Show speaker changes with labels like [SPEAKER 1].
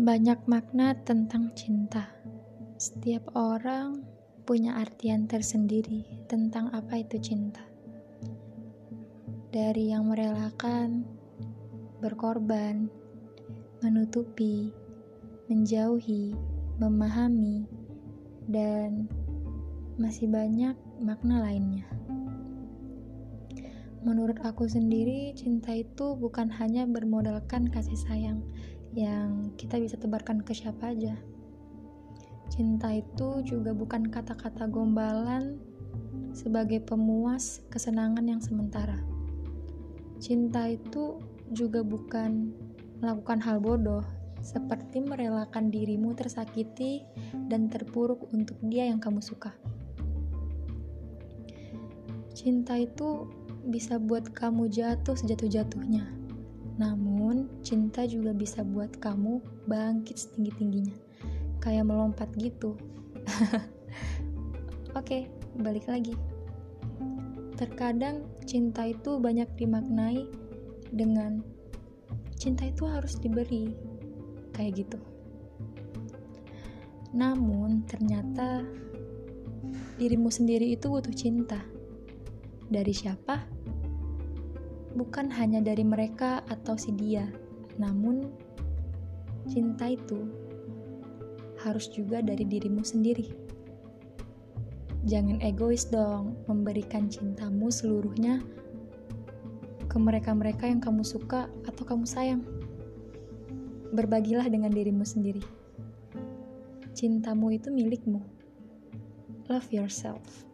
[SPEAKER 1] Banyak makna tentang cinta. Setiap orang punya artian tersendiri tentang apa itu cinta. Dari yang merelakan, berkorban, menutupi, menjauhi, memahami, dan masih banyak makna lainnya. Menurut aku sendiri, cinta itu bukan hanya bermodalkan kasih sayang, yang kita bisa tebarkan ke siapa aja. Cinta itu juga bukan kata-kata gombalan sebagai pemuas kesenangan yang sementara. Cinta itu juga bukan melakukan hal bodoh, seperti merelakan dirimu tersakiti dan terpuruk untuk dia yang kamu suka. Cinta itu bisa buat kamu jatuh sejatuh-jatuhnya namun, cinta juga bisa buat kamu bangkit setinggi-tingginya. Kayak melompat gitu. Oke, balik lagi. Terkadang cinta itu banyak dimaknai dengan cinta itu harus diberi. Kayak gitu. Namun, ternyata dirimu sendiri itu butuh cinta. Dari siapa? Bukan hanya dari mereka atau si dia, namun cinta itu harus juga dari dirimu sendiri. Jangan egois dong, memberikan cintamu seluruhnya ke mereka-mereka yang kamu suka atau kamu sayang. Berbagilah dengan dirimu sendiri. Cintamu itu milikmu. Love yourself.